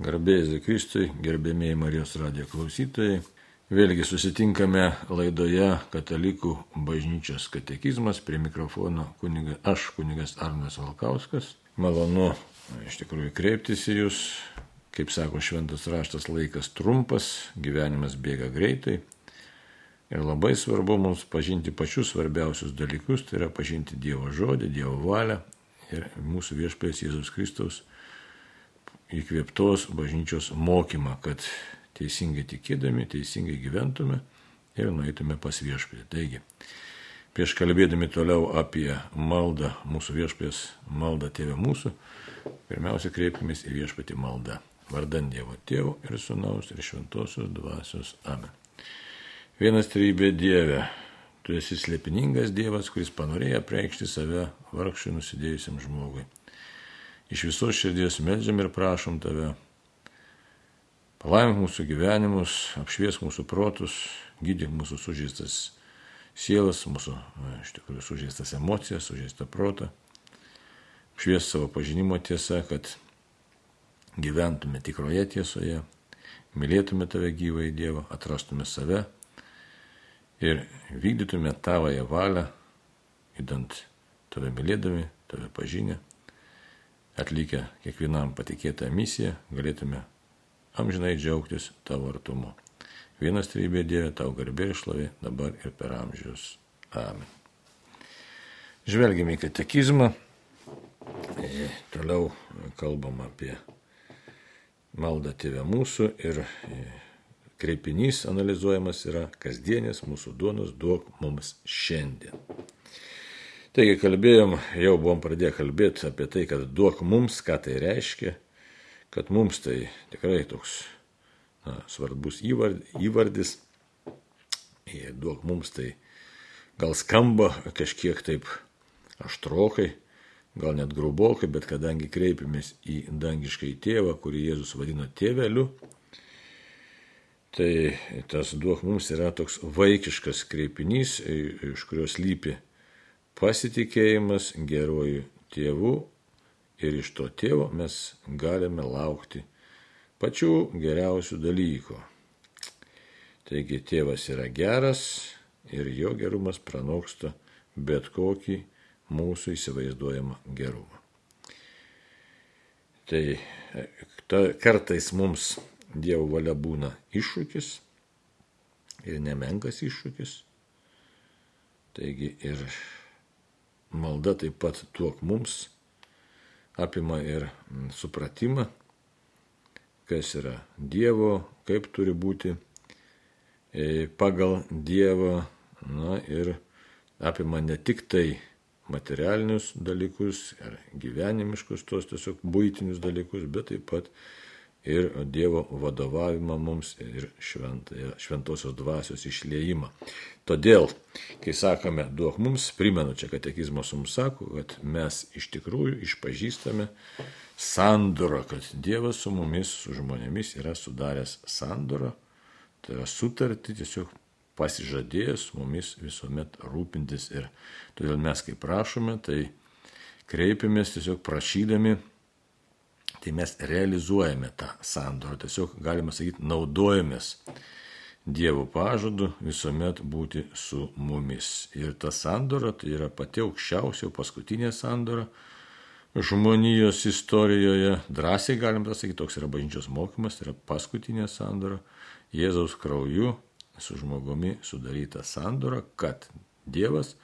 Garbėjai Kristui, gerbėmiai Marijos radijo klausytojai. Vėlgi susitinkame laidoje Katalikų bažnyčios katekizmas prie mikrofono kuniga, aš kunigas Arnas Valkauskas. Malonu iš tikrųjų kreiptis į Jūs. Kaip sako šventas raštas, laikas trumpas, gyvenimas bėga greitai. Ir labai svarbu mums pažinti pačius svarbiausius dalykus, tai yra pažinti Dievo žodį, Dievo valią ir mūsų viešpės Jėzus Kristaus įkvėptos bažnyčios mokymą, kad teisingai tikėdami, teisingai gyventume ir nueitume pas viešpatį. Taigi, prieš kalbėdami toliau apie maldą, mūsų viešpės maldą tėvę mūsų, pirmiausia kreipkimės į viešpatį maldą. Vardan Dievo Tėvo ir Sūnaus ir Šventosios Dvasios. Amen. Vienas trybė Dieve, tu esi slėpiningas Dievas, kuris panorėjo preikšti save vargšui nusidėjusiam žmogui iš visos širdies medžiam ir prašom tave. Palaimink mūsų gyvenimus, apšvies mūsų protus, gydyk mūsų sužeistas sielas, mūsų iš tikrųjų sužeistas emocijas, sužeistą protą. Apšvies savo pažinimo tiesą, kad gyventume tikroje tiesoje, mylėtume tave gyvą į Dievą, atrastume save ir vykdytume tavąją valią, įdant tave mylėdami, tave pažinę atlikę kiekvienam patikėtą misiją, galėtume amžinai džiaugtis tavo artumu. Vienas trybė Dieve, tau garbė ir šlovė dabar ir per amžius. Amen. Žvelgime į katekizmą. E, toliau kalbam apie maldą tėvę mūsų ir e, kreipinys analizuojamas yra kasdienės mūsų duonos duok mums šiandien. Taigi kalbėjom, jau buvom pradėję kalbėti apie tai, kad duok mums, ką tai reiškia, kad mums tai tikrai toks na, svarbus įvardis. Ir duok mums tai gal skamba kažkiek taip aštrokai, gal net grubokai, bet kadangi kreipiamės į dangiškai tėvą, kurį Jėzus vadino tėveliu, tai tas duok mums yra toks vaikiškas kreipinys, iš kurios lypi pasitikėjimas geruoju tėvu ir iš to tėvo mes galime laukti pačių geriausių dalykų. Taigi tėvas yra geras ir jo gerumas pranoksta bet kokį mūsų įsivaizduojamą gerumą. Tai ta, kartais mums Dievo valia būna iššūkis ir nemenkas iššūkis. Taigi ir malda taip pat tuok mums apima ir supratimą, kas yra Dievo, kaip turi būti e, pagal Dievą, na ir apima ne tik tai materialinius dalykus ar gyvenimiškus, tos tiesiog būtinius dalykus, bet taip pat ir Dievo vadovavimą mums ir šventosios dvasios išliejimą. Todėl, kai sakome, duok mums, primenu čia katekizmas mums sako, kad mes iš tikrųjų išpažįstame sandorą, kad Dievas su mumis, su žmonėmis yra sudaręs sandorą, tai yra sutartį tiesiog pasižadėjęs mumis visuomet rūpintis ir todėl mes kaip prašome, tai kreipiamės tiesiog prašydami tai mes realizuojame tą sandorą, tiesiog galima sakyti, naudojamės Dievo pažadu visuomet būti su mumis. Ir ta sandora tai yra pati aukščiausia, paskutinė sandora žmonijos istorijoje. Drąsiai galim tą sakyti, toks yra bažnyčios mokymas, tai yra paskutinė sandora Jėzaus krauju su žmogumi sudaryta sandora, kad Dievas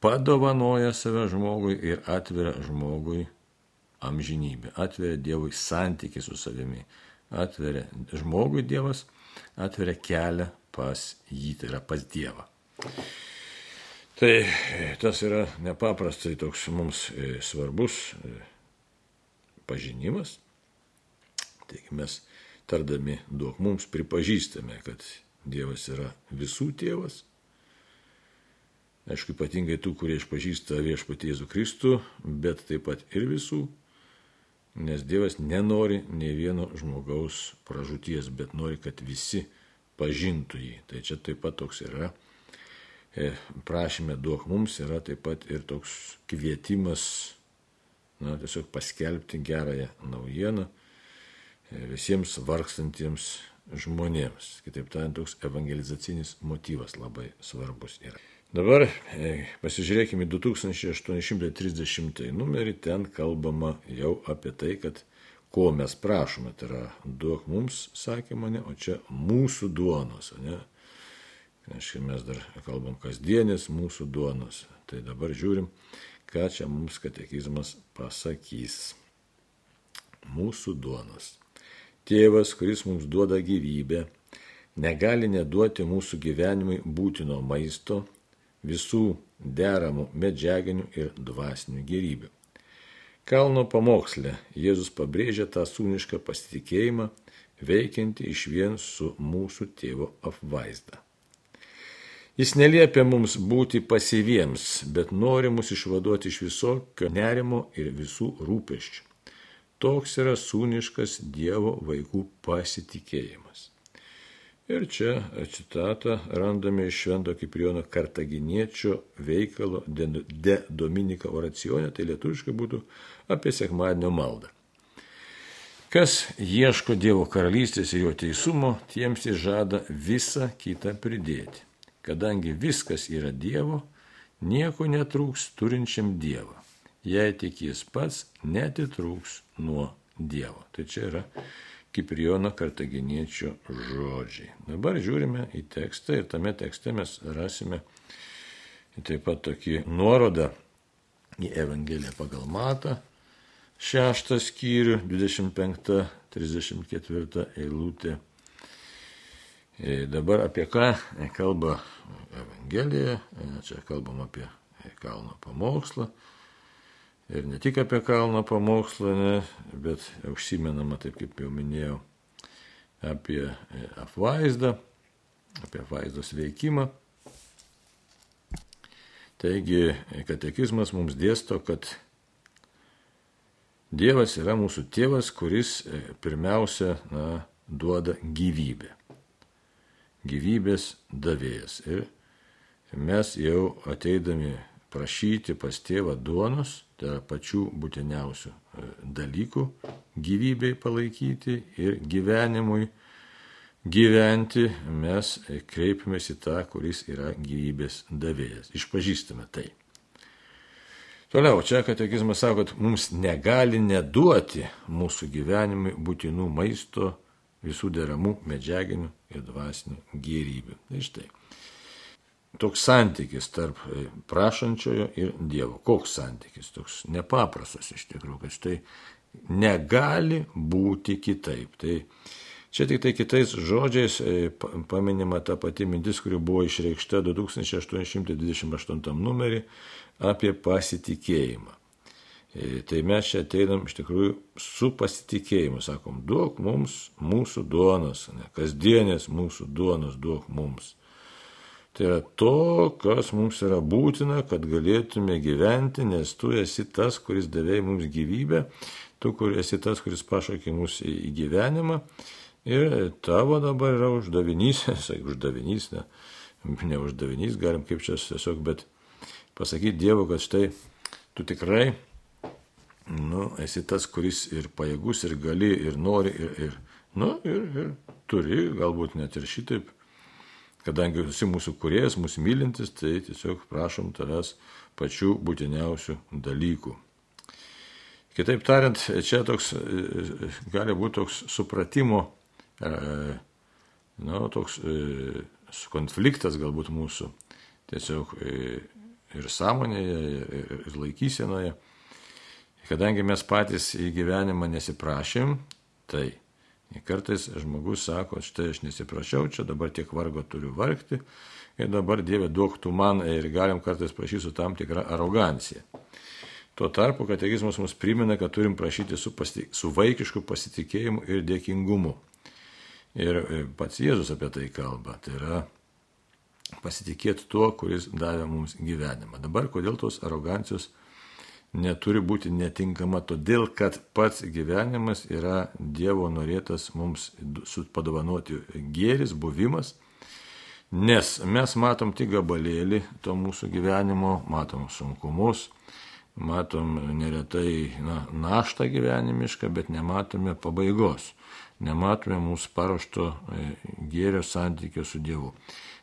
padovanoja save žmogui ir atveria žmogui amžinybė, atveria Dievui santykiai su savimi, atveria žmogui Dievas, atveria kelią pas jį, tai yra pas Dievą. Tai tas yra nepaprastai toks mums e, svarbus e, pažinimas. Taigi mes tardami duok mums pripažįstame, kad Dievas yra visų tėvas. Aišku, ypatingai tų, kurie išpažįsta viešpatį Jėzų Kristų, bet taip pat ir visų nes Dievas nenori nei vieno žmogaus pražūties, bet nori, kad visi pažintų jį. Tai čia taip pat toks yra. E, prašymė duok mums yra taip pat ir toks kvietimas na, tiesiog paskelbti gerąją naujieną e, visiems vargstantiems žmonėms. Kitaip tariant, toks evangelizacinis motyvas labai svarbus yra. Dabar e, pasižiūrėkime 2830 numerį, ten kalbama jau apie tai, kad ko mes prašome, tai yra duok mums, sakė mane, o čia mūsų duonos, ne? Aiškiai, mes dar kalbam kasdienės mūsų duonos. Tai dabar žiūrim, ką čia mums katekizmas pasakys. Mūsų duonos. Tėvas, kuris mums duoda gyvybę, negali neduoti mūsų gyvenimui būtino maisto, visų deramų medžiaginių ir dvasinių gerybių. Kalno pamoksle Jėzus pabrėžia tą sūnišką pasitikėjimą, veikiantį iš vien su mūsų tėvo apvaizda. Jis neliepia mums būti pasyviems, bet nori mus išvaduoti iš visokio nerimo ir visų rūpeščių. Toks yra sūniškas Dievo vaikų pasitikėjimas. Ir čia citatą randame iš Švento Kiprijono Kartaginiečio veikalo De Dominika oracijonė, tai lietuviškai būtų apie sekmadienio maldą. Kas ieško Dievo karalystės ir jo teisumo, tiems jis žada visą kitą pridėti kadangi viskas yra Dievo, nieko netrūks turinčiam Dievą. Jei tik jis pats netitrūks nuo Dievo. Tai čia yra Kiprijono kartaginiečio žodžiai. Dabar žiūrime į tekstą ir tame tekste mes rasime taip pat tokį nuorodą į Evangeliją pagal Matą, šeštą skyrių, 25-34 eilutė E, dabar apie ką kalba Evangelija, e, čia kalbam apie kalno pamokslą. Ir ne tik apie kalno pamokslą, ne, bet užsimenama, taip kaip jau minėjau, apie e, apvaizdą, apie apvaizdos veikimą. Taigi katekizmas mums dėsto, kad Dievas yra mūsų tėvas, kuris pirmiausia na, duoda gyvybę gyvybės davėjas. Ir mes jau ateidami prašyti pas tėvą duonos, tai yra pačių būtiniausių e, dalykų gyvybei palaikyti ir gyvenimui gyventi, mes kreipiamės į tą, kuris yra gyvybės davėjas. Išpažįstame tai. Toliau, čia katekizmas sako, kad mums negali neduoti mūsų gyvenimui būtinų maisto, visų deramų medžiaginių ir dvasinių gyrybių. Tai štai. Toks santykis tarp e, prašančiojo ir Dievo. Koks santykis? Toks nepaprastas iš tikrųjų, kad štai negali būti kitaip. Tai čia tik tai kitais žodžiais e, paminima ta pati mintis, kuri buvo išreikšta 2828 numerį apie pasitikėjimą. E, tai mes čia ateinam iš tikrųjų su pasitikėjimu, sakom, duok mums mūsų duonos, ne, kasdienės mūsų duonos duok mums. Tai yra to, kas mums yra būtina, kad galėtume gyventi, nes tu esi tas, kuris davėjai mums gyvybę, tu kur esi tas, kuris pašaukė mus į gyvenimą. Ir tavo dabar yra uždavinys, sakai, uždavinys, ne, ne uždavinys, galim kaip čia tiesiog, bet pasakyti Dievu, kad štai tu tikrai nu, esi tas, kuris ir pajėgus, ir gali, ir nori, ir, ir, nu, ir, ir turi, galbūt net ir šitaip, kadangi esi mūsų kuriejas, mūsų mylintis, tai tiesiog prašom tavęs pačių būtiniausių dalykų. Kitaip tariant, čia toks gali būti toks supratimo, nu, toks konfliktas galbūt mūsų tiesiog ir sąmonėje, ir, ir laikysenoje. Kadangi mes patys į gyvenimą nesiprašėm, tai kartais žmogus sako, štai aš nesiprašiau, čia dabar tiek vargo turiu vargti ir dabar Dieve duok tu man ir galim kartais prašyti su tam tikra arogancija. Tuo tarpu katekizmas mus primena, kad turim prašyti su, pasi, su vaikišku pasitikėjimu ir dėkingumu. Ir e, pats Jėzus apie tai kalba. Tai yra pasitikėti tuo, kuris davė mums gyvenimą. Dabar kodėl tos arogancijos neturi būti netinkama, todėl kad pats gyvenimas yra Dievo norėtas mums padovanoti gėris, buvimas, nes mes matom tik gabalėlį to mūsų gyvenimo, matom sunkumus, matom neretai na, naštą gyvenimišką, bet nematome pabaigos. Nematome mūsų paruošto e, gėrio santykio su Dievu.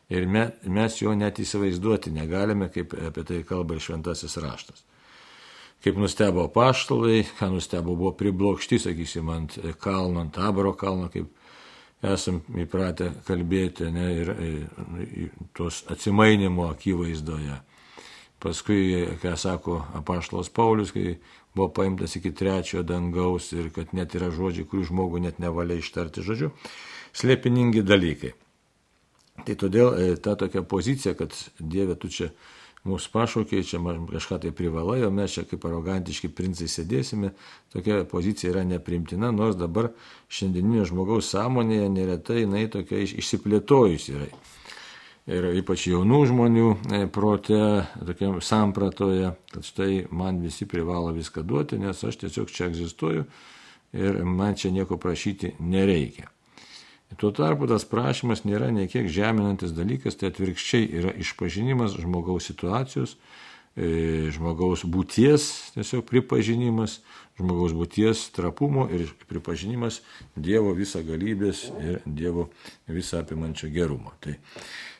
Ir mes jo net įsivaizduoti negalime, kaip apie tai kalba ir šventasis raštas. Kaip nustebo paštalai, ką nustebo buvo priblokšti, sakysim, ant kalno, ant taboro kalno, kaip esam įpratę kalbėti, ne, ir, ir tos atsimainimo akivaizdoje. Paskui, ką sako apaštalas Paulius, kai buvo paimtas iki trečiojo dangaus ir kad net yra žodžiai, kurių žmogų net nevalia ištarti žodžiu, slėpiningi dalykai. Tai todėl e, ta tokia pozicija, kad Dieve, tu čia mūsų pašaukė, čia kažką tai privalai, o mes čia kaip arogantiški princai sėdėsime, tokia pozicija yra neprimtina, nors dabar šiandieninio žmogaus sąmonėje neretai jinai tokia išsiplėtojusi yra. Ir ypač jaunų žmonių e, prote, tokiam sampratoje, kad štai man visi privalo viską duoti, nes aš tiesiog čia egzistuoju ir man čia nieko prašyti nereikia. Tuo tarpu tas prašymas nėra niekiek žeminantis dalykas, tai atvirkščiai yra išpažinimas žmogaus situacijos, e, žmogaus būties tiesiog pripažinimas, žmogaus būties trapumo ir pripažinimas Dievo visą galybės ir Dievo visą apimančio gerumo. Tai,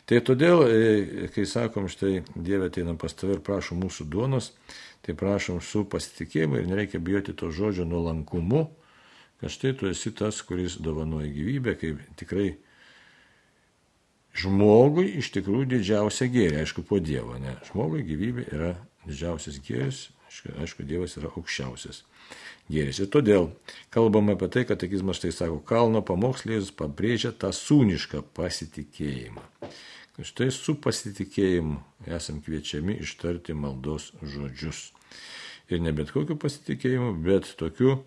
tai todėl, e, kai sakom, štai Dieve ateina pas tave ir prašom mūsų duonos, tai prašom su pasitikėjimu ir nereikia bijoti to žodžio nuolankumu kad štai tu esi tas, kuris dovanoja gyvybę, kaip tikrai žmogui iš tikrųjų didžiausia gėrė, aišku, po Dievo, ne? Žmogui gyvybė yra didžiausias gėris, aišku, Dievas yra aukščiausias gėris. Ir todėl kalbame apie tai, kad tekizmas štai sako, kalno pamokslės pabrėžia tą sūnišką pasitikėjimą. Štai su pasitikėjimu esam kviečiami ištarti maldos žodžius. Ir ne bet kokiu pasitikėjimu, bet tokiu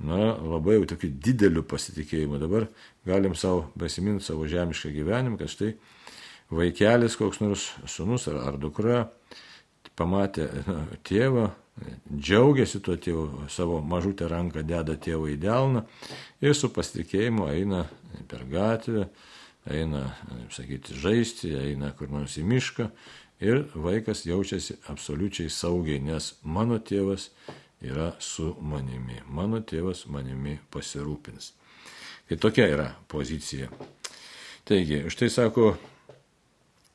na, labai jau tokiu dideliu pasitikėjimu. Dabar galim savo besiminti savo žemišką gyvenimą, kad štai vaikelis koks nors sunus ar, ar dukra pamatė na, tėvą, džiaugiasi tuo tėvu, savo mažutę ranką deda tėvo į delną ir su pasitikėjimu eina per gatvę, eina, sakyti, žaisti, eina kur nors į mišką ir vaikas jaučiasi absoliučiai saugiai, nes mano tėvas yra su manimi. Mano tėvas manimi pasirūpins. Tai tokia yra pozicija. Taigi, štai sako,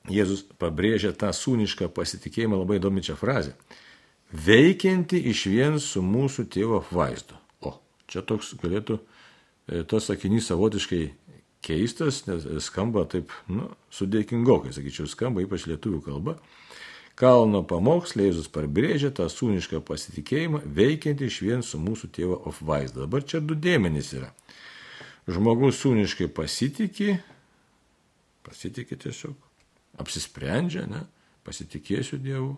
Jėzus pabrėžia tą sūnišką pasitikėjimą labai įdomi čia frazė. Veikianti iš vien su mūsų tėvo vaizdu. O, čia toks galėtų e, tas sakinys savotiškai keistas, nes skamba taip, nu, sudėkingokai, sakyčiau, skamba ypač lietuvių kalba. Kalno pamokslė Jėzus parbrėžia tą sūnišką pasitikėjimą, veikiantį iš vien su mūsų tėvo apvaizda. Dabar čia du dėmenys yra. Žmogus sūniškai pasitikė, pasitikė tiesiog, apsisprendžia, ne, pasitikėsiu Dievu.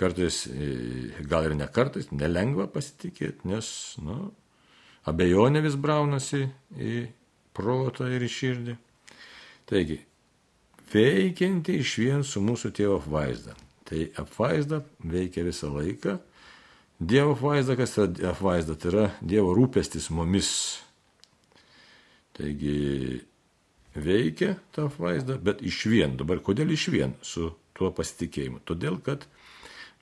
Kartais, e, gal ir ne kartais, nelengva pasitikėti, nes, na, nu, abejonė vis braunasi į protą ir į širdį. Taigi, veikianti iš vien su mūsų tėvo apvaizda. Tai apvaizda veikia visą laiką. Dievo apvaizda, kas yra apvaizda, tai yra Dievo rūpestis mumis. Taigi veikia ta apvaizda, bet iš vien. Dabar kodėl iš vien su tuo pasitikėjimu? Todėl, kad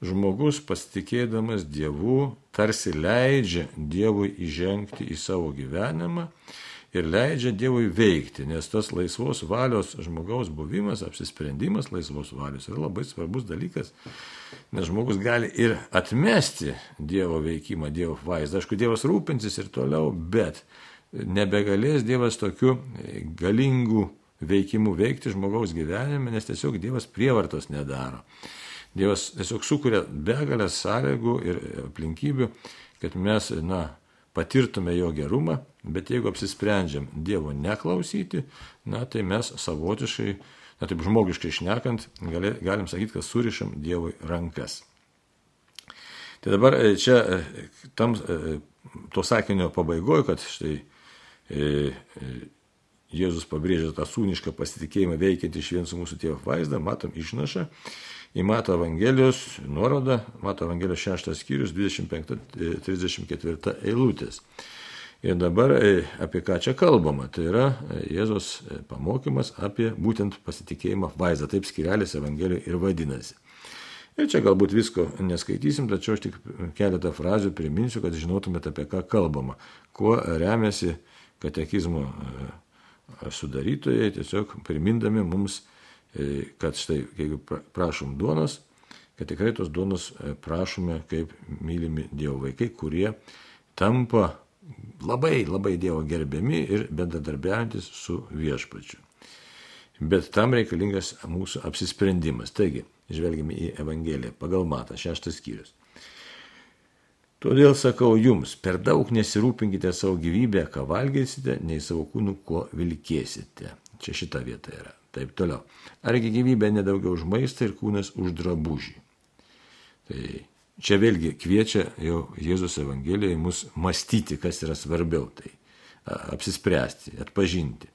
žmogus pasitikėdamas Dievu tarsi leidžia Dievui įžengti į savo gyvenimą ir leidžia Dievui veikti, nes tas laisvos valios žmogaus buvimas, apsisprendimas laisvos valios yra labai svarbus dalykas, nes žmogus gali ir atmesti Dievo veikimą, Dievo vaizdą. Aišku, Dievas rūpinsis ir toliau, bet nebegalės Dievas tokiu galingu veikimu veikti žmogaus gyvenime, nes tiesiog Dievas prievartos nedaro. Dievas tiesiog sukuria begalės sąlygų ir aplinkybių, kad mes, na, patirtume jo gerumą, bet jeigu apsisprendžiam Dievo neklausyti, na tai mes savotiškai, na taip žmogiškai šnekant, gali, galim sakyti, kad surišam Dievui rankas. Tai dabar e, čia e, tam e, to sakinio pabaigoje, kad štai Jėzus pabrėžia tą sūnišką pasitikėjimą veikiantį iš vien su mūsų tėvo vaizdą, matom išnašą į Mato Evangelijos nuorodą, Mato Evangelijos 6 skyrius 25-34 eilutės. Ir dabar e, apie ką čia kalbama, tai yra e, Jėzos e, pamokymas apie būtent pasitikėjimą vaizdą, taip skirelis Evangelijoje ir vadinasi. Ir čia galbūt visko neskaitysim, tačiau aš tik keletą frazių priminsiu, kad žinotumėte apie ką kalbama. Kuo remiasi katekizmo sudarytojai, tiesiog primindami mums, kad štai, jeigu prašom duonos, kad tikrai tos duonos e, prašome kaip mylimi Dievo vaikai, kurie tampa labai, labai Dievo gerbiami ir bendradarbiaujantis su viešpačiu. Bet tam reikalingas mūsų apsisprendimas. Taigi, žvelgime į Evangeliją pagal Matą, šeštas skyrius. Todėl sakau jums, per daug nesirūpinkite savo gyvybę, ką valgysite, nei savo kūnų, kuo vilkėsite. Čia šita vieta yra. Taip toliau. Argi gyvybė nedaugiau už maistą ir kūnas už drabužį. Tai čia vėlgi kviečia jau Jėzus Evangelijoje mus mąstyti, kas yra svarbiau. Tai apsispręsti, atpažinti.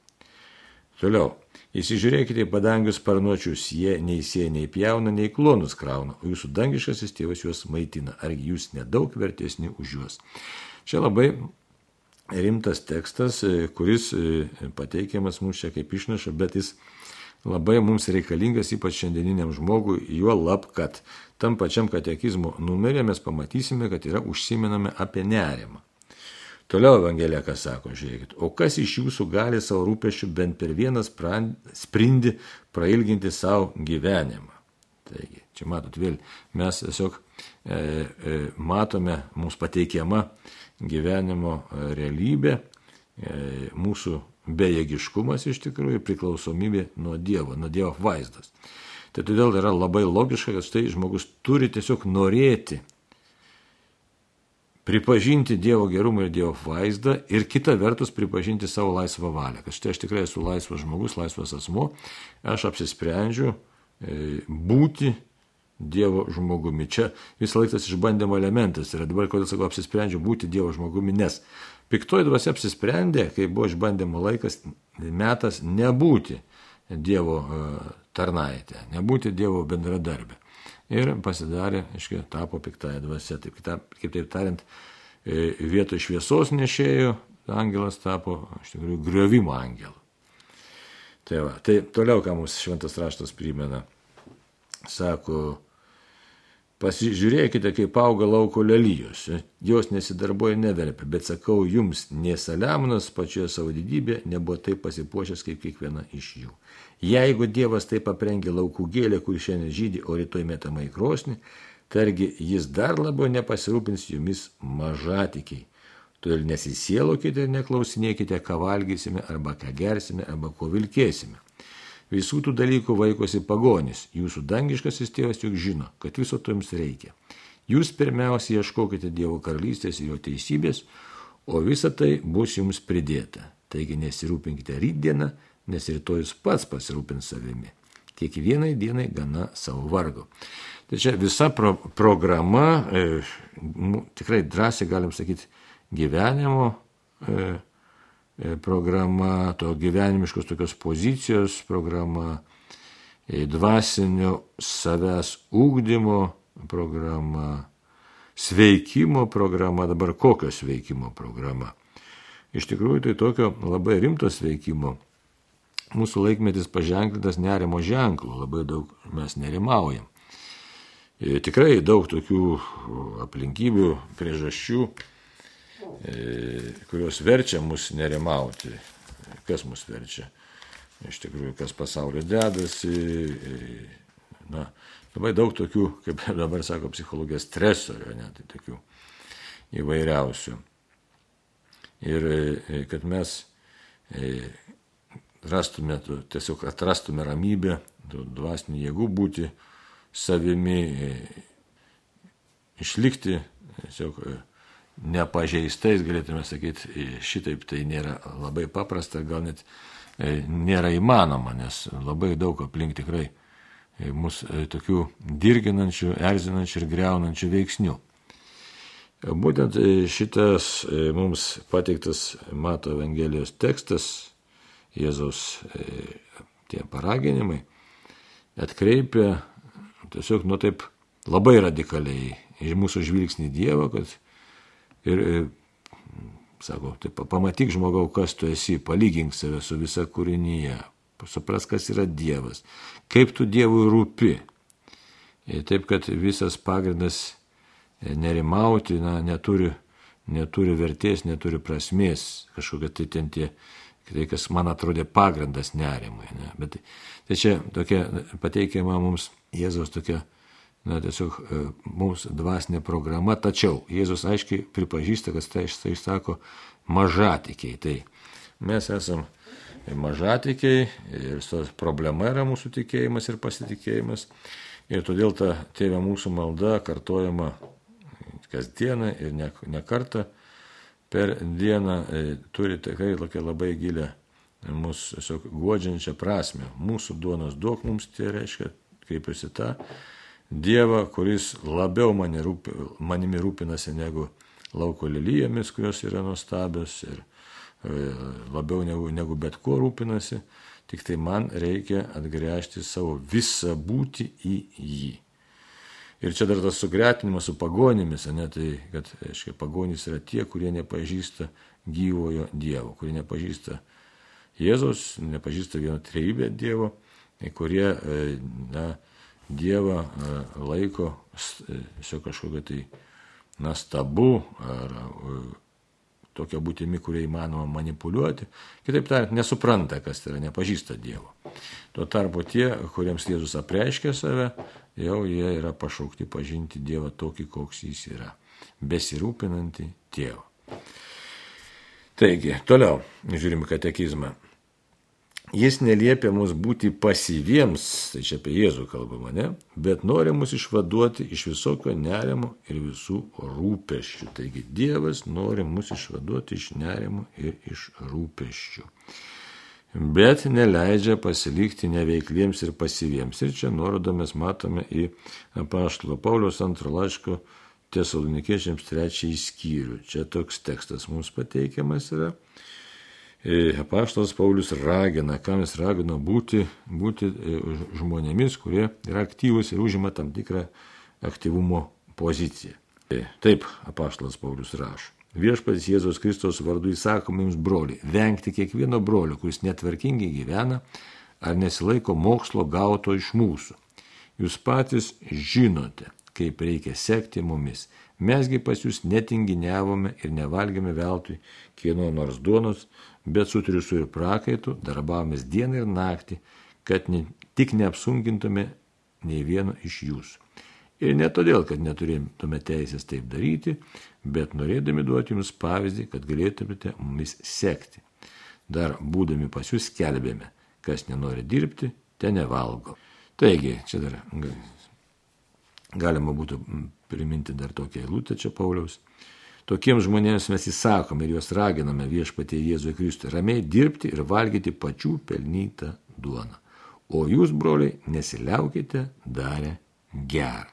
Toliau. Įsižiūrėkite į padangius sparnuočius, jie nei sėja, nei pjauna, nei klonus krauna, o jūsų dangiškasis tėvas juos maitina. Argi jūs nedaug vertesni už juos? Čia labai rimtas tekstas, kuris e, pateikiamas mums čia kaip išnaša, bet jis labai mums reikalingas, ypač šiandieniniam žmogui, juo lab, kad tam pačiam katekizmo numerė mes pamatysime, kad yra užsiminame apie nerimą. Toliau Evangelija ką sako, žiūrėkit, o kas iš jūsų gali savo rūpešių bent per vieną sprindį prailginti savo gyvenimą. Taigi, čia matot vėl, mes tiesiog e, e, matome mums pateikiama gyvenimo e, realybė, e, mūsų bejėgiškumas iš tikrųjų priklausomybė nuo Dievo, nuo Dievo vaizdas. Tai todėl yra labai logiška, kad štai žmogus turi tiesiog norėti pripažinti Dievo gerumą ir Dievo vaizdą ir kita vertus pripažinti savo laisvą valią. Kad štai aš tikrai esu laisvas žmogus, laisvas asmo, aš apsisprendžiu e, būti Dievo žmogumi. Čia visą laiką tas išbandymo elementas yra. Dabar, kodėl sakau, apsisprendžiu būti Dievo žmogumi, nes piktoji dvasia apsisprendė, kai buvo išbandymo laikas, metas nebūti Dievo e, tarnaitė, nebūti Dievo bendradarbė ir pasidarė, aiškiai, tapo piktąją dvasę. Taip, kaip taip tariant, e, vietoj šviesos nešėjo angelas tapo, iš tikrųjų, griovimo angelu. Tai, va, tai toliau, ką mums šventas raštas primena, sako, Pasižiūrėkite, kaip auga lauko lelyjos. Jos nesidarboja neverpia, bet sakau jums, nie Saliamonas pačioje savo didybė nebuvo taip pasipuošęs kaip kiekviena iš jų. Jeigu Dievas taip aprengė laukų gėlę, kur šiandien žydį, o rytoj metama į krosnį, targi jis dar labiau nepasirūpins jumis mažatikiai. Todėl nesisielokite ir neklausinėkite, ką valgysime, arba ką gersime, arba ko vilkėsime. Visų tų dalykų vaikosi pagonis, jūsų dangiškasis tėvas juk žino, kad viso to jums reikia. Jūs pirmiausia ieškokite Dievo karalystės ir jo teisybės, o visa tai bus jums pridėta. Taigi nesirūpinkite rytdieną, nes rytojus pats pasirūpins savimi. Kiekvienai dienai gana savo vargo. Tai čia visa pro programa, e, tikrai drąsiai galim sakyti, gyvenimo e, programa, to gyvenimiškos tokios pozicijos programa, e, dvasinio savęs ūkdymo programa, sveikimo programa, dabar kokio sveikimo programa. Iš tikrųjų, tai tokio labai rimto sveikimo mūsų laikmetis paženklintas nerimo ženklų, labai daug mes nerimaujam. E, tikrai daug tokių aplinkybių, priežasčių, e, kurios verčia mus nerimauti. Kas mus verčia? Iš tikrųjų, kas pasaulyje dedasi. E, na, labai daug tokių, kaip dabar sako psichologija, stresorių, net tai tokių įvairiausių. Ir kad mes rastume, tiesiog atrastume ramybę, dvasinių jėgų būti savimi, e, išlikti tiesiog e, nepažeistais, galėtume sakyti, e, šitaip tai nėra labai paprasta, gal net nėra įmanoma, nes labai daug aplink tikrai mus tokių dirginančių, erzinančių ir greunančių veiksnių. Būtent šitas mums pateiktas Mato Evangelijos tekstas Jėzaus e, tie paraginimai atkreipia tiesiog, nu taip, labai radikaliai į mūsų žvilgsnį Dievą, kad ir, e, sako, taip, pamatyk žmogau, kas tu esi, palygink save su visa kūrinyje, supras, kas yra Dievas, kaip tu Dievui rūpi. Ir taip, kad visas pagrindas nerimauti, na, neturi, neturi vertės, neturi prasmės, kažkokia tai ten tie, tai kas man atrodė pagrindas nerimui. Ne? Bet tai čia tokia pateikiama mums Jėzaus tokia, na, tiesiog e, mums dvasinė programa, tačiau Jėzus aiškiai pripažįsta, kad tai išsako mažatikiai. Tai mes esam mažatikiai ir problema yra mūsų tikėjimas ir pasitikėjimas. Ir todėl ta tėvė mūsų malda kartojama kasdieną ir ne, ne kartą per dieną e, turi tikrai tokią labai gilę mūsų tiesiog guodžiančią prasme. Mūsų duonos duok mums, tai reiškia, kaip esi ta Dievą, kuris labiau mani rūpi, manimi rūpinasi negu lauko lelyjomis, kurios yra nuostabios ir e, labiau negu, negu bet kuo rūpinasi, tik tai man reikia atgręžti savo visą būti į jį. Ir čia dar tas sugretinimas su pagonimis, ne, tai kad, aiškiai, pagonys yra tie, kurie nepažįsta gyvojo Dievo, kurie nepažįsta Jėzos, nepažįsta vieno trejybę Dievo, kurie, e, na, Dievą e, laiko tiesiog kažkokia tai, na, stabu ar tokia būtimi, kuria įmanoma manipuliuoti. Kitaip tariant, nesupranta, kas tai yra, nepažįsta Dievo. Tuo tarpu tie, kuriems Jėzus apreiškia save, jau jie yra pašaukti pažinti Dievą tokį, koks jis yra. Besirūpinantį tėvą. Taigi, toliau žiūrime katekizmą. Jis neliepia mus būti pasyviems, tai čia apie Jėzų kalbama, ne? Bet nori mus išvaduoti iš visokio nerimo ir visų rūpeščių. Taigi Dievas nori mus išvaduoti iš nerimo ir iš rūpeščių. Bet neleidžia pasilikti neveikliems ir pasyviems. Ir čia nuorodą mes matome į apaštalo Pauliaus antro laiško tiesalonikiečiams trečiąjį skyrių. Čia toks tekstas mums pateikiamas yra. E, apaštalas Paulius ragina, ką mes ragino būti, būti e, žmonėmis, kurie yra aktyvus ir užima tam tikrą aktyvumo poziciją. E, taip, apaštalas Paulius rašo. Viešpats Jėzos Kristos vardu įsakom jums, broliai, vengti kiekvieno brolio, kuris netvarkingai gyvena ar nesilaiko mokslo gauto iš mūsų. Jūs patys žinote, kaip reikia sekti mumis. Mesgi pas jūs netinginiavome ir nevalgėme veltui kieno nors duonos, bet su triusu ir prakaitu darbavomės dieną ir naktį, kad ne, tik neapsunkintume nei vieno iš jūsų. Ir ne todėl, kad neturėtume teisės taip daryti, bet norėdami duoti jums pavyzdį, kad galėtumėte mumis sekti. Dar būdami pas jūs skelbėme, kas nenori dirbti, ten nevalgo. Taigi, čia dar galima būtų priminti dar tokią eilutę čia Pauliaus. Tokiems žmonėms mes įsakome ir juos raginame viešpatie Jėzuje Kristui ramiai dirbti ir valgyti pačių pelnytą duoną. O jūs, broliai, nesiliaukite darę gerą.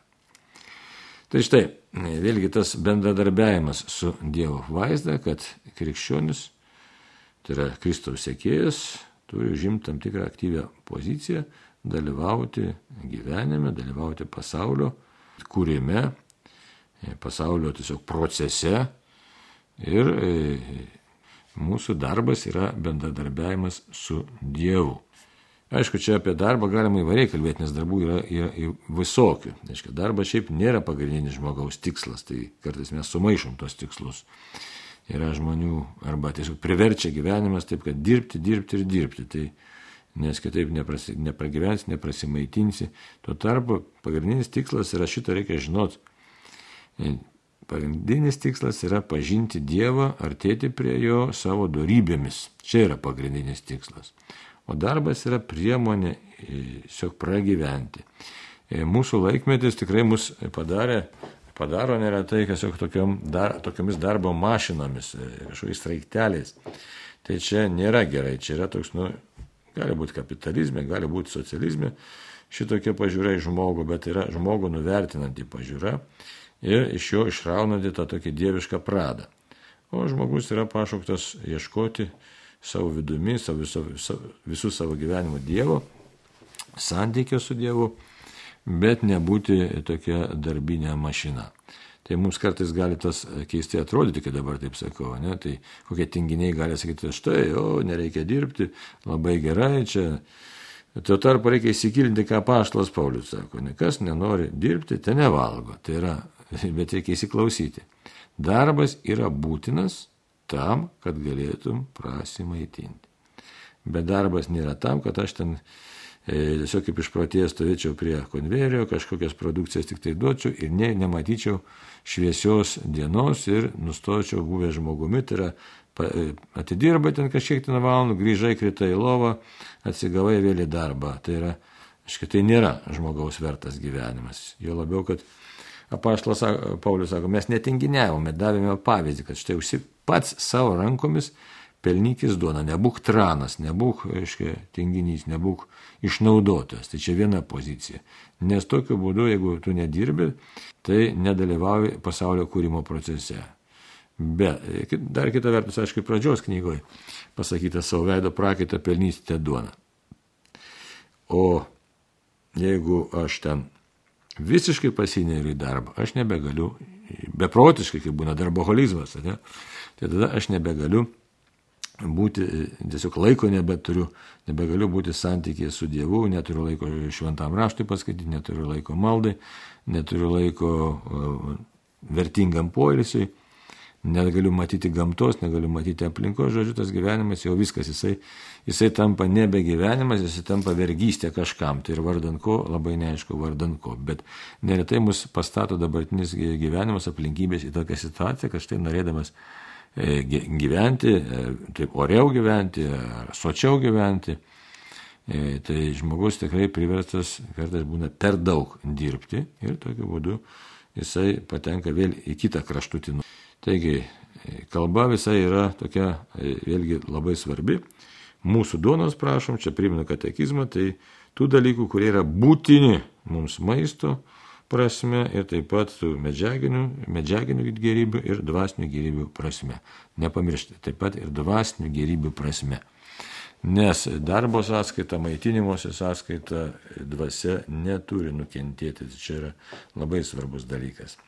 Tai štai, vėlgi tas bendradarbiavimas su Dievo vaizda, kad krikščionis, tai yra Kristaus sėkėjas, turi užimti tam tikrą aktyvę poziciją, dalyvauti gyvenime, dalyvauti pasaulio kūrime, pasaulio tiesiog procese ir e, mūsų darbas yra bendradarbiavimas su Dievu. Aišku, čia apie darbą galima įvairiai kalbėti, nes darbų yra, yra visokių. Aišku, darbas šiaip nėra pagrindinis žmogaus tikslas, tai kartais mes sumaišom tos tikslus. Yra žmonių arba tiesiog priverčia gyvenimas taip, kad dirbti, dirbti ir dirbti. Tai, nes kitaip neprasi, nepragyvensi, neprasimaitinsi. Tuo tarpu pagrindinis tikslas yra šitą reikia žinoti Pagrindinis tikslas yra pažinti Dievą, artėti prie Jo savo darybėmis. Čia yra pagrindinis tikslas. O darbas yra priemonė tiesiog pragyventi. E, mūsų laikmetis tikrai mus padarė, padaro neretai tiesiog tokiom, dar, tokiomis darbo mašinomis, e, kažkokiais straikteliais. Tai čia nėra gerai, čia yra toks, nu, gali būti kapitalizme, gali būti socializme, šitokia pažiūra į žmogų, bet yra žmogų nuvertinanti pažiūra ir iš jo išraunanti tą tokį dievišką pradą. O žmogus yra pašauktas ieškoti savo vidumi, savo, savo, visų savo gyvenimo Dievo, santykio su Dievu, bet nebūti tokia darbinė mašina. Tai mums kartais gali tas keistai atrodyti, kai dabar taip sakau, ne? tai kokie tinginiai gali sakyti, štai, o nereikia dirbti, labai gerai, čia Tuo tarpu reikia įsigilinti, ką paštas Paulius sako. Kas nenori dirbti, te nevalgo. Tai yra, bet reikia įsiklausyti. Darbas yra būtinas tam, kad galėtum prasimaitinti. Bet darbas nėra tam, kad aš ten e, tiesiog kaip išprotėjęs stovėčiau prie konvejerio, kažkokias produkcijas tik tai duočiau ir ne, nematyčiau šviesios dienos ir nustočiau buvę žmogumi. Tai yra atidirbai ten kažkiek ten valandų, grįžai, kritai į lovą, atsigavai vėl į darbą. Tai yra, aiškiai, tai nėra žmogaus vertas gyvenimas. Jo labiau, kad apaštlas Paulius sako, mes netinginiavome, davėme pavyzdį, kad štai užsi pats savo rankomis pelnykis duona, nebūk tranas, nebūk, aiškiai, tinginys, nebūk išnaudotas. Tai čia viena pozicija. Nes tokiu būdu, jeigu tu nedirbi, tai nedalyvauji pasaulio kūrimo procese. Bet dar kita vertus, aišku, pradžios knygoje pasakyta savo veido prakaitą pelnysite duoną. O jeigu aš ten visiškai pasineriu į darbą, aš nebegaliu, beprotiškai, kaip būna darboholizmas, ne? tai tada aš nebegaliu būti, tiesiog laiko nebeturiu, nebegaliu būti santykėje su Dievu, neturiu laiko šventam raštui paskaityti, neturiu laiko maldai, neturiu laiko vertingam poilsiui, negaliu matyti gamtos, negaliu matyti aplinkos, žodžiu, tas gyvenimas jau viskas, jisai, jisai tampa nebe gyvenimas, jisai tampa vergystė kažkam, tai ir vardan ko, labai neaišku vardan ko, bet neretai mus pastato dabartinis gyvenimas aplinkybės į tokią situaciją, kad štai norėdamas E, gyventi, e, taip oriau gyventi, sočiau gyventi. E, tai žmogus tikrai priverstas kartais būna per daug dirbti ir tokiu būdu jisai patenka vėl į kitą kraštutinų. Taigi, kalba visai yra tokia vėlgi labai svarbi. Mūsų duonos prašom, čia primenu katekizmą, tai tų dalykų, kurie yra būtini mums maisto, prasme ir taip pat su medžiaginiu, medžiaginiu gerybių ir dvasinių gerybių prasme. Nepamiršti, taip pat ir dvasinių gerybių prasme. Nes darbo sąskaita, maitinimosi sąskaita dvasia neturi nukentėti. Tai čia yra labai svarbus dalykas.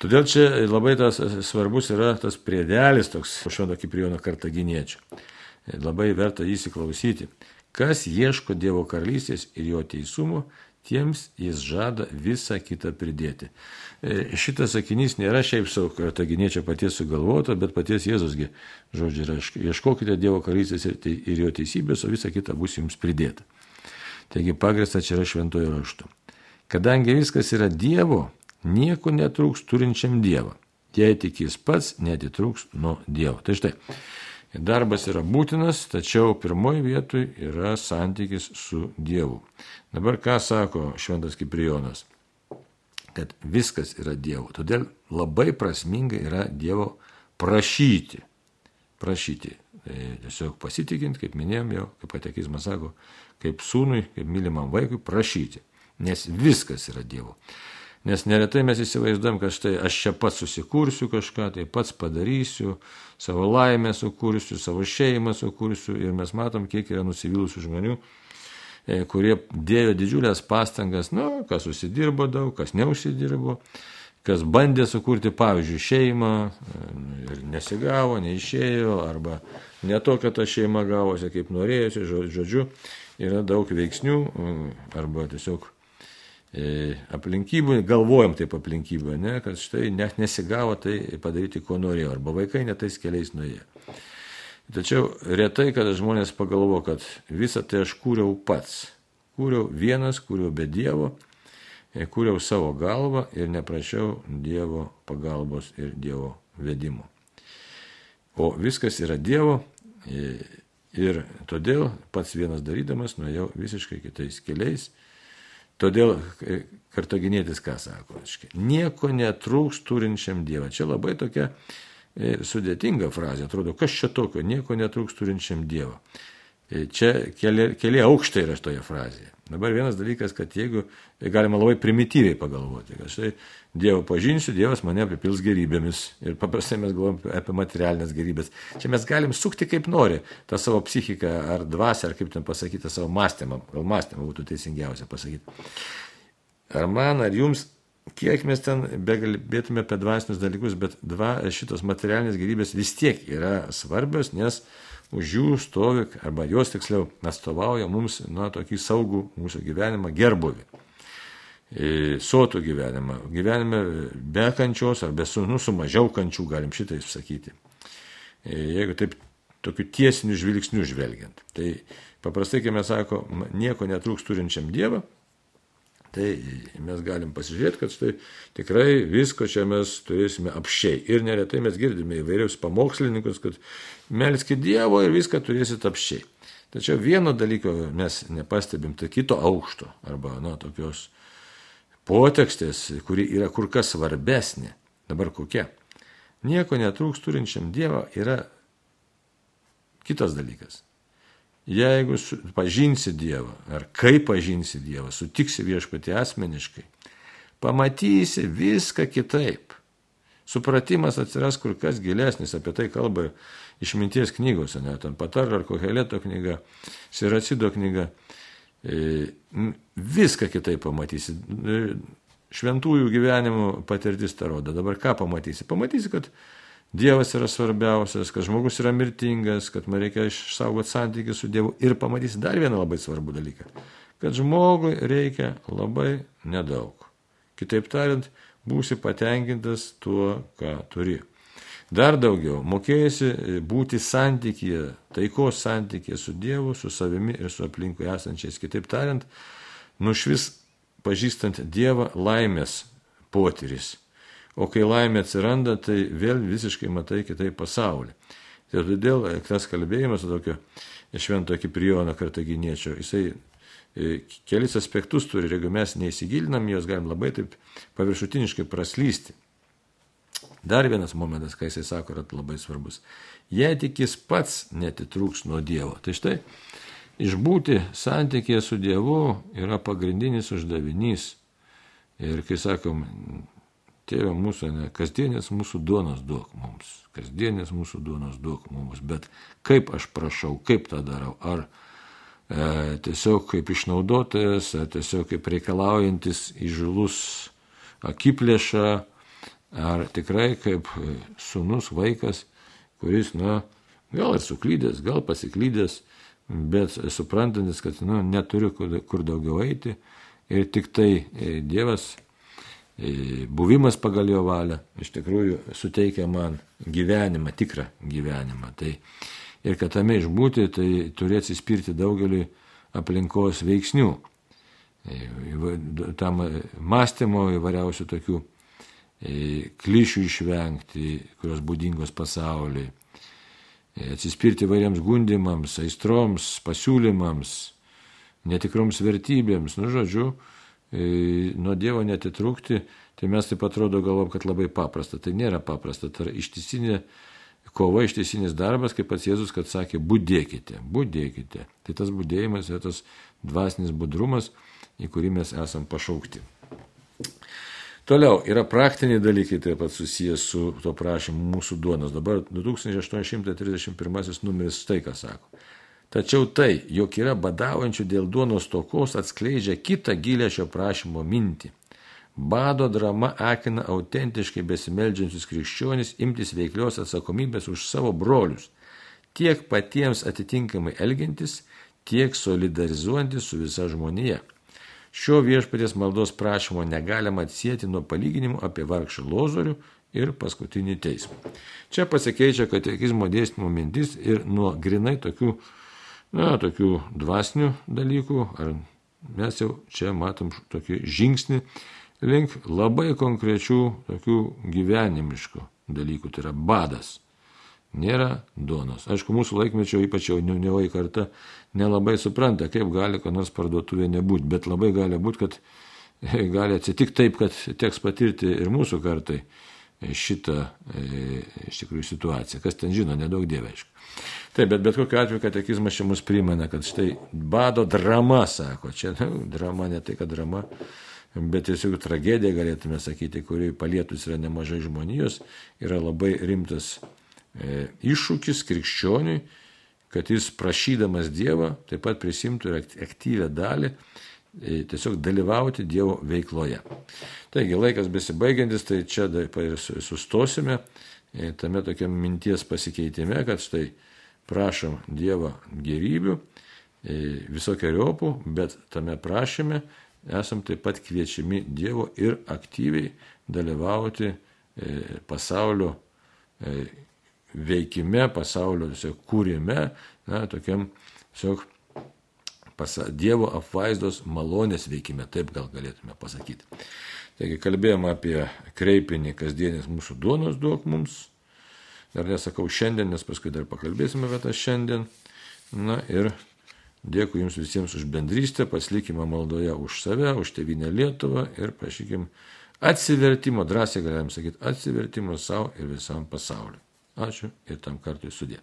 Todėl čia labai tas svarbus yra tas priedelis toks Švento Kiprijono kartaginiečio. Labai verta įsiklausyti. Kas ieško Dievo karalystės ir jo teisumo, tiems jis žada visą kitą pridėti. E, šitas sakinys nėra šiaip savo kartaginiečio paties sugalvota, bet paties Jėzusgi. Žodžiu, yra, ieškokite Dievo karalystės ir jo teisybės, o visa kita bus jums pridėta. Taigi pagrįsta čia yra šventojo raštu. Kadangi viskas yra Dievo, nieko netrūks turinčiam Dievą. Jei tik jis pats netitrūks nuo Dievo. Tai štai, Darbas yra būtinas, tačiau pirmoji vietoj yra santykis su Dievu. Dabar ką sako Šventas Kiprijonas? Kad viskas yra Dievo. Todėl labai prasminga yra Dievo prašyti. Prašyti. Tai tiesiog pasitikint, kaip minėjom jau, kaip katekizmas sako, kaip sūnui, kaip mylimam vaikui, prašyti. Nes viskas yra Dievo. Nes neretai mes įsivaizduojam, kad štai aš čia pats susikursiu kažką, tai pats padarysiu, savo laimę sukursiu, savo šeimą sukursiu ir mes matom, kiek yra nusivylusių žmonių, e, kurie dėjo didžiulės pastangas, nu, kas užsidirbo daug, kas neužsidirbo, kas bandė sukurti, pavyzdžiui, šeimą e, ir nesigavo, neišėjo, arba ne tokia ta šeima gavosi, kaip norėjusi, žodžiu, yra daug veiksnių, e, arba tiesiog aplinkybių, galvojam taip aplinkybių, ne, kad štai net nesigavo tai padaryti, ko norėjo, arba vaikai netais keliais nuėjo. Tačiau retai, kada žmonės pagalvo, kad visą tai aš kūriau pats. Kūriau vienas, kūriau be Dievo, e, kūriau savo galvą ir neprašiau Dievo pagalbos ir Dievo vedimo. O viskas yra Dievo e, ir todėl pats vienas darydamas nuėjau visiškai kitais keliais Todėl e, kartaginėtis ką sako? Nieko netrūks turinčiam Dievą. Čia labai tokia e, sudėtinga frazė. Atrodo, kas čia tokio, nieko netrūks turinčiam Dievą. Čia keli, keli aukštai yra šitoje frazėje. Dabar vienas dalykas, kad jeigu galima labai primityviai pagalvoti, kad štai Dievo pažinsiu, Dievas mane apipils gerybėmis ir paprastai mes galvojam apie materialinės gerybės. Čia mes galim sukti kaip nori tą savo psichiką ar dvasę, ar kaip ten pasakyti, savo mąstymą, gal mąstymą būtų teisingiausia pasakyti. Ar man, ar jums, kiek mes ten begalbėtume apie dvasinius dalykus, bet dva, šitos materialinės gerybės vis tiek yra svarbios, nes už jų stovi, arba jos tiksliau atstovauja mums, na, tokį saugų mūsų gyvenimą gerbuvį. Sotų gyvenimą, gyvenime be kančios ar be su, nu, su mažiau kančių, galim šitai sakyti. Jeigu taip tokiu tiesiniu žvilgsniu žvelgiant. Tai paprastai, kai mes sako, nieko netrūks turinčiam Dievą, tai mes galim pasižiūrėti, kad štai tikrai visko čia mes turėsime apšiai. Ir neretai mes girdime įvairius pamokslininkus, kad melskit Dievo ir viską turėsit apšiai. Tačiau vieno dalyko mes nepastebim, tai kito aukšto arba, na, tokios potekstės, kuri yra kur kas svarbesnė. Dabar kokia? Nieko netrūks turinčiam Dievą yra kitas dalykas. Jeigu pažinsi Dievą, ar kaip pažinsi Dievą, sutiksi viešpatį asmeniškai, pamatysi viską kitaip. Supratimas atsiras kur kas gilesnis, apie tai kalba išminties knygose, net ant patarro ar koheleto knyga, siracido knyga. E, viską kitaip pamatysi. E, šventųjų gyvenimo patirtis tą rodo. Dabar ką pamatysi? Pamatysi, kad Dievas yra svarbiausias, kad žmogus yra mirtingas, kad man reikia išsaugoti santykių su Dievu. Ir pamatysi dar vieną labai svarbų dalyką, kad žmogui reikia labai nedaug. Kitaip tariant, būsi patenkintas tuo, ką turi. Dar daugiau, mokėsi būti santykėje, taikos santykėje su Dievu, su savimi ir su aplinkui esančiais. Kitaip tariant, nušvis pažįstant Dievą laimės potyris o kai laimė atsiranda, tai vėl visiškai matai kitaip pasaulį. Tai todėl tas kalbėjimas tokio švento Kiprijono kartaginiečio, jisai e, kelis aspektus turi ir jeigu mes neįsigilinam, jos galim labai taip paviršutiniškai praslysti. Dar vienas momentas, ką jisai sako, yra labai svarbus. Jei tik jis pats netitrūks nuo Dievo. Tai štai, išbūti santykėje su Dievu yra pagrindinis uždavinys. Ir kai sakom, Tėve mūsų, ne, kasdienės mūsų duonos duok mums, kasdienės mūsų duonos duok mums, bet kaip aš prašau, kaip tą darau, ar e, tiesiog kaip išnaudotojas, ar tiesiog kaip reikalaujantis įžulus akiplėšą, ar tikrai kaip sunus vaikas, kuris, na, gal ir suklydęs, gal pasiklydęs, bet suprantantis, kad, na, neturiu kur, kur daugiau eiti. Ir tik tai e, Dievas buvimas pagal jo valią iš tikrųjų suteikia man gyvenimą, tikrą gyvenimą. Tai, ir kad tame išbūti, tai turi atsispirti daugeliu aplinkos veiksnių. Tam mąstymo įvairiausių tokių klišių išvengti, kurios būdingos pasauliui. Atsispirti įvairiems gundimams, aistroms, pasiūlymams, netikroms vertybėms, nu žodžiu, nuo Dievo netitrūkti, tai mes taip atrodo galvom, kad labai paprasta. Tai nėra paprasta, tai yra ištisinė kova, ištisinis darbas, kaip pats Jėzus, kad sakė, būdėkite, būdėkite. Tai tas būdėjimas yra tas dvasinis budrumas, į kurį mes esam pašaukti. Toliau yra praktiniai dalykai taip pat susijęs su to prašymu mūsų duonos. Dabar 2831 numeris štai ką sako. Tačiau tai, jog yra badaujančių dėl duonos tokos, atskleidžia kitą gilę šio prašymo mintį. Bado drama akina autentiškai besimeldžiančius krikščionis imtis veiklios atsakomybės už savo brolius, tiek patiems atitinkamai elgiantis, tiek solidarizuojantis su visa žmonija. Šio viešpaties maldos prašymo negalima atsėti nuo palyginimų apie vargšą lozorių ir paskutinį teismą. Čia pasikeičia katekizmo dėstymo mintis ir nuo grinai tokių na, tokių dvasinių dalykų, ar mes jau čia matom tokį žingsnį link labai konkrečių tokių gyvenimiškų dalykų, tai yra badas. Nėra duonos. Aišku, mūsų laikmečio, ypač jaunioji karta, nelabai supranta, kaip gali ko nors parduotuvė nebūti, bet labai gali būti, kad gali atsitikti taip, kad teks patirti ir mūsų kartai šitą e, iš tikrųjų situaciją. Kas ten žino, nedaug dievė, aišku. Taip, bet bet kokiu atveju katekizmas čia mus primena, kad štai bado drama, sako, čia nu, drama ne tai, kad drama, bet tiesiog tragedija, galėtume sakyti, kuri palietus yra nemažai žmonijos, yra labai rimtas e, iššūkis krikščioniui, kad jis prašydamas Dievą taip pat prisimtų ir aktyvę dalį tiesiog dalyvauti Dievo veikloje. Taigi laikas besibaigiantis, tai čia sustosime e, tame tokiam minties pasikeitime, kad štai prašom Dievo gerybių, e, visokiojopų, bet tame prašyme esam taip pat kviečiami Dievo ir aktyviai dalyvauti e, pasaulio e, veikime, pasaulio kūrime, na, tokiam tiesiog Dievo apvaizdos malonės veikime, taip gal galėtume pasakyti. Taigi kalbėjome apie kreipinį kasdienis mūsų duonos duok mums. Dar nesakau šiandien, nes paskui dar pakalbėsime apie tą šiandien. Na ir dėkui Jums visiems už bendrystę, pasilikime maldoje už save, už tėvynę Lietuvą ir prašykim atsivertimo, drąsiai galim sakyti, atsivertimo savo ir visam pasauliu. Ačiū ir tam kartui sudė.